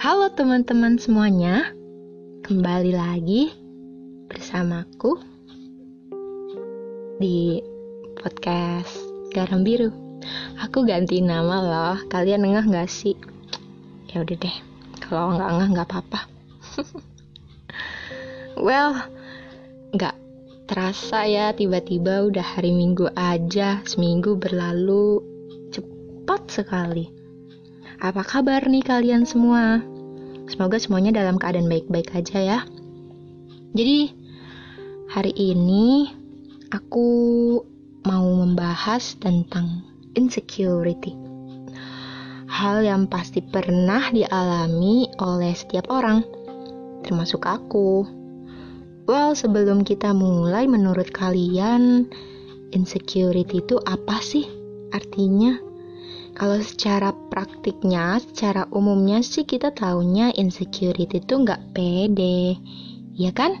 Halo teman-teman semuanya, kembali lagi bersamaku di podcast Garam Biru. Aku ganti nama loh, kalian ngeh gak sih? Ya udah deh, kalau nggak ngeh nggak apa-apa. well, nggak terasa ya tiba-tiba udah hari Minggu aja, seminggu berlalu cepat sekali. Apa kabar nih kalian semua? Semoga semuanya dalam keadaan baik-baik aja ya. Jadi, hari ini aku mau membahas tentang insecurity. Hal yang pasti pernah dialami oleh setiap orang, termasuk aku. Well, sebelum kita mulai, menurut kalian, insecurity itu apa sih artinya? Kalau secara praktiknya, secara umumnya sih kita taunya insecurity itu nggak pede, ya kan?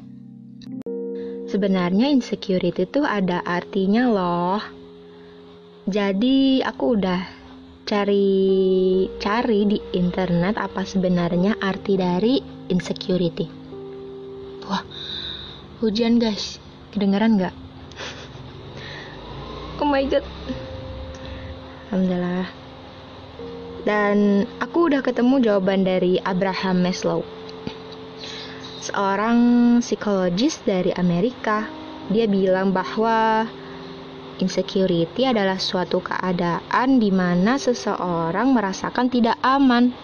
Sebenarnya insecurity itu ada artinya loh. Jadi aku udah cari-cari di internet apa sebenarnya arti dari insecurity. Wah, hujan guys, kedengeran nggak? oh my god. Alhamdulillah. Dan aku udah ketemu jawaban dari Abraham Maslow. Seorang psikologis dari Amerika. Dia bilang bahwa insecurity adalah suatu keadaan di mana seseorang merasakan tidak aman.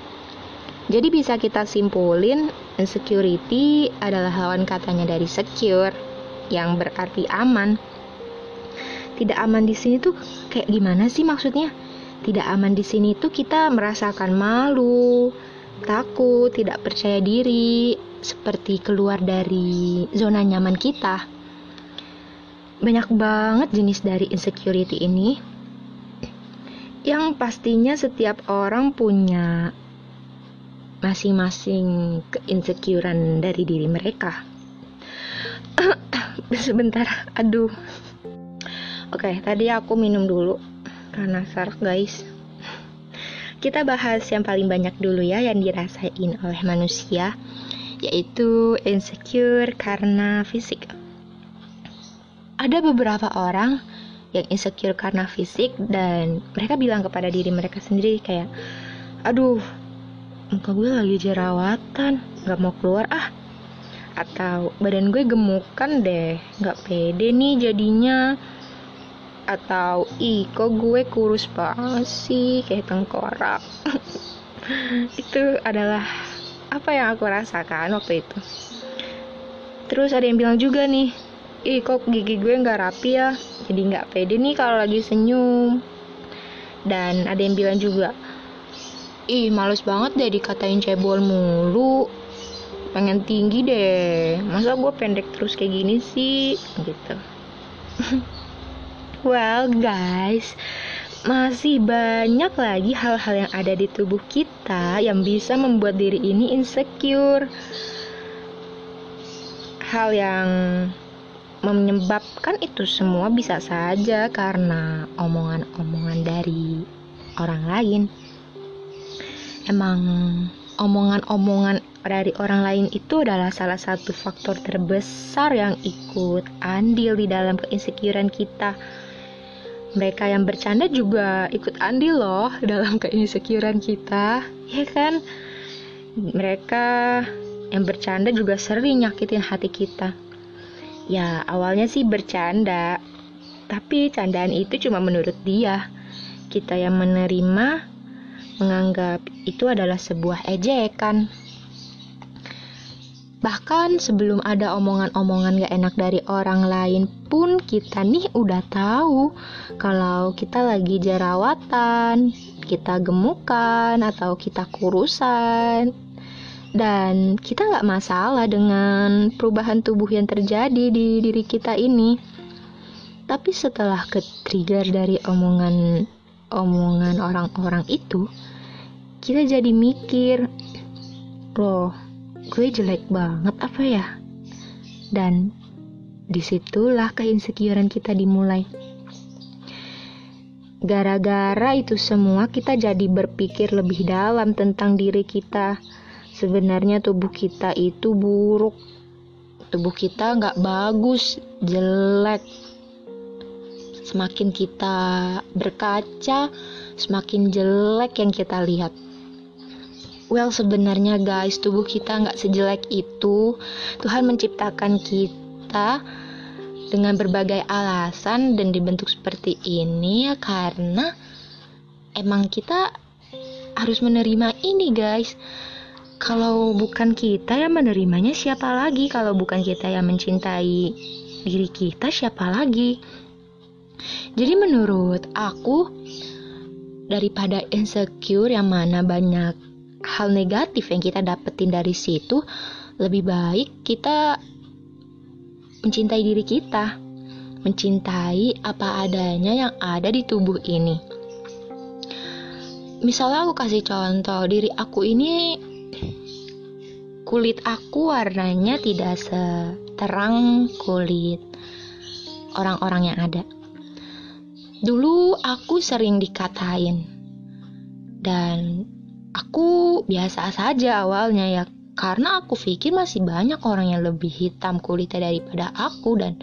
Jadi bisa kita simpulin insecurity adalah lawan katanya dari secure yang berarti aman. Tidak aman di sini tuh kayak gimana sih maksudnya? Tidak aman di sini tuh kita merasakan malu, takut, tidak percaya diri, seperti keluar dari zona nyaman kita. Banyak banget jenis dari insecurity ini. Yang pastinya setiap orang punya masing-masing keinsecurean dari diri mereka. Sebentar, aduh. Oke, tadi aku minum dulu karena sarak guys. Kita bahas yang paling banyak dulu ya yang dirasain oleh manusia yaitu insecure karena fisik. Ada beberapa orang yang insecure karena fisik dan mereka bilang kepada diri mereka sendiri kayak aduh muka gue lagi jerawatan gak mau keluar ah. Atau badan gue gemukan deh gak pede nih jadinya atau ih kok gue kurus banget sih? Kayak tengkorak. Itu adalah apa yang aku rasakan waktu itu. Terus ada yang bilang juga nih ih kok gigi gue nggak rapi ya? Jadi nggak pede nih kalau lagi senyum. Dan ada yang bilang juga ih males banget deh dikatain cebol mulu. Pengen tinggi deh. Masa gue pendek terus kayak gini sih? Gitu Well, guys, masih banyak lagi hal-hal yang ada di tubuh kita yang bisa membuat diri ini insecure. Hal yang menyebabkan itu semua bisa saja karena omongan-omongan dari orang lain. Emang omongan-omongan dari orang lain itu adalah salah satu faktor terbesar yang ikut andil di dalam keinsecurean kita mereka yang bercanda juga ikut andil loh dalam keinsecurean kita, ya kan? Mereka yang bercanda juga sering nyakitin hati kita. Ya, awalnya sih bercanda, tapi candaan itu cuma menurut dia. Kita yang menerima menganggap itu adalah sebuah ejekan. Bahkan sebelum ada omongan-omongan gak enak dari orang lain pun kita nih udah tahu kalau kita lagi jerawatan, kita gemukan atau kita kurusan. Dan kita gak masalah dengan perubahan tubuh yang terjadi di diri kita ini. Tapi setelah ke trigger dari omongan omongan orang-orang itu, kita jadi mikir, loh gue jelek banget apa ya? Dan di situlah keinsecurean kita dimulai. Gara-gara itu semua kita jadi berpikir lebih dalam tentang diri kita. sebenarnya tubuh kita itu buruk tubuh kita nggak bagus jelek semakin kita berkaca semakin jelek yang kita lihat well sebenarnya guys tubuh kita nggak sejelek itu. Tuhan menciptakan kita dengan berbagai alasan dan dibentuk seperti ini ya karena emang kita harus menerima ini guys. Kalau bukan kita yang menerimanya siapa lagi? Kalau bukan kita yang mencintai diri kita siapa lagi? Jadi menurut aku daripada insecure yang mana banyak hal negatif yang kita dapetin dari situ lebih baik kita mencintai diri kita mencintai apa adanya yang ada di tubuh ini misalnya aku kasih contoh diri aku ini kulit aku warnanya tidak seterang kulit orang-orang yang ada. Dulu aku sering dikatain dan aku biasa saja awalnya ya karena aku pikir masih banyak orang yang lebih hitam kulitnya daripada aku dan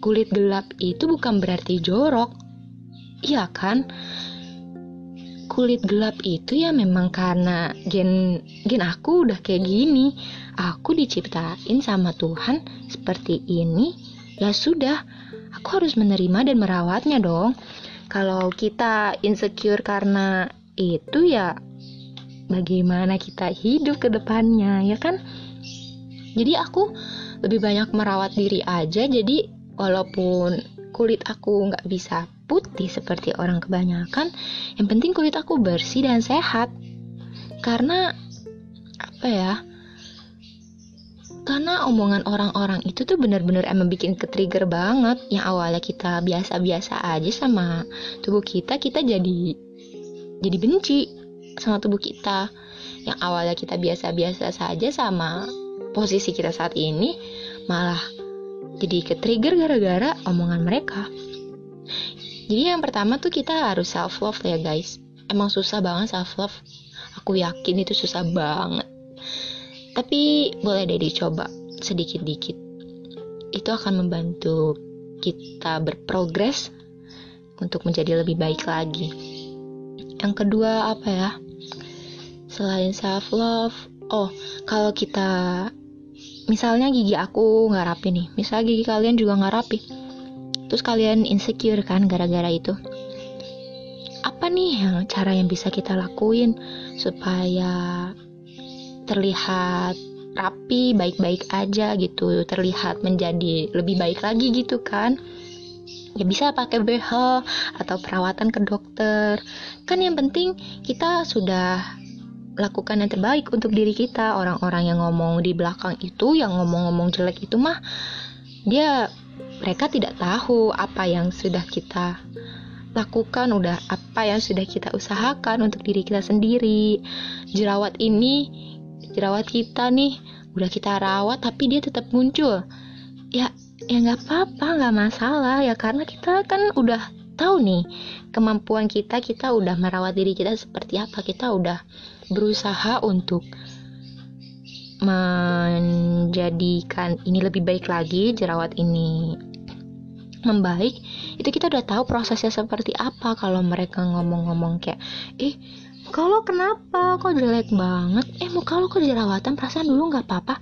kulit gelap itu bukan berarti jorok. Iya kan? kulit gelap itu ya memang karena gen gen aku udah kayak gini. Aku diciptain sama Tuhan seperti ini. Ya sudah, aku harus menerima dan merawatnya dong. Kalau kita insecure karena itu ya bagaimana kita hidup ke depannya, ya kan? Jadi aku lebih banyak merawat diri aja. Jadi walaupun kulit aku nggak bisa putih seperti orang kebanyakan, yang penting kulit aku bersih dan sehat. Karena apa ya? Karena omongan orang-orang itu tuh benar-benar emang bikin ke trigger banget. Yang awalnya kita biasa-biasa aja sama tubuh kita, kita jadi jadi benci sama tubuh kita. Yang awalnya kita biasa-biasa saja sama posisi kita saat ini, malah jadi ke trigger gara-gara omongan mereka. Jadi yang pertama tuh kita harus self love ya guys. Emang susah banget self love. Aku yakin itu susah banget. Tapi boleh deh dicoba sedikit-dikit. Itu akan membantu kita berprogres untuk menjadi lebih baik lagi. Yang kedua apa ya? Selain self love, oh kalau kita misalnya gigi aku nggak rapi nih, misalnya gigi kalian juga nggak rapi, terus kalian insecure kan gara-gara itu apa nih yang cara yang bisa kita lakuin supaya terlihat rapi baik-baik aja gitu terlihat menjadi lebih baik lagi gitu kan ya bisa pakai BH atau perawatan ke dokter kan yang penting kita sudah lakukan yang terbaik untuk diri kita orang-orang yang ngomong di belakang itu yang ngomong-ngomong jelek itu mah dia mereka tidak tahu apa yang sudah kita lakukan, udah apa yang sudah kita usahakan untuk diri kita sendiri. Jerawat ini, jerawat kita nih, udah kita rawat tapi dia tetap muncul. Ya, ya nggak apa-apa, nggak masalah. Ya karena kita kan udah tahu nih kemampuan kita, kita udah merawat diri kita seperti apa, kita udah berusaha untuk menjadikan ini lebih baik lagi jerawat ini membaik. Itu kita udah tahu prosesnya seperti apa. Kalau mereka ngomong-ngomong kayak eh kalau kenapa? Kok jelek banget? Eh mau kalau kok jerawatan? Perasaan dulu nggak apa-apa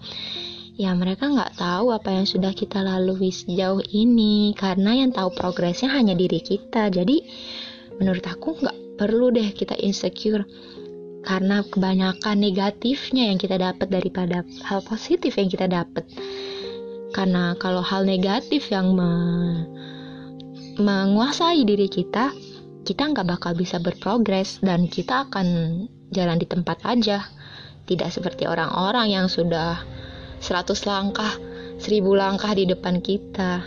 ya mereka nggak tahu apa yang sudah kita lalui sejauh ini karena yang tahu progresnya hanya diri kita jadi menurut aku nggak perlu deh kita insecure karena kebanyakan negatifnya yang kita dapat daripada hal positif yang kita dapat karena kalau hal negatif yang me menguasai diri kita, kita nggak bakal bisa berprogres dan kita akan jalan di tempat aja. Tidak seperti orang-orang yang sudah 100 langkah, 1000 langkah di depan kita.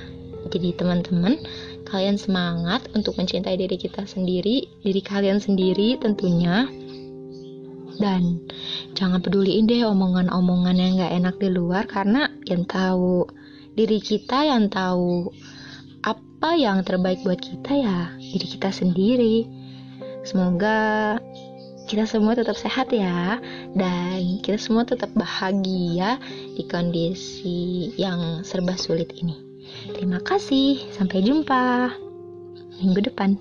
Jadi teman-teman, kalian semangat untuk mencintai diri kita sendiri, diri kalian sendiri tentunya. Dan jangan peduliin deh omongan-omongan yang gak enak di luar karena yang tahu diri kita yang tahu apa yang terbaik buat kita ya diri kita sendiri. Semoga kita semua tetap sehat ya dan kita semua tetap bahagia di kondisi yang serba sulit ini. Terima kasih, sampai jumpa minggu depan.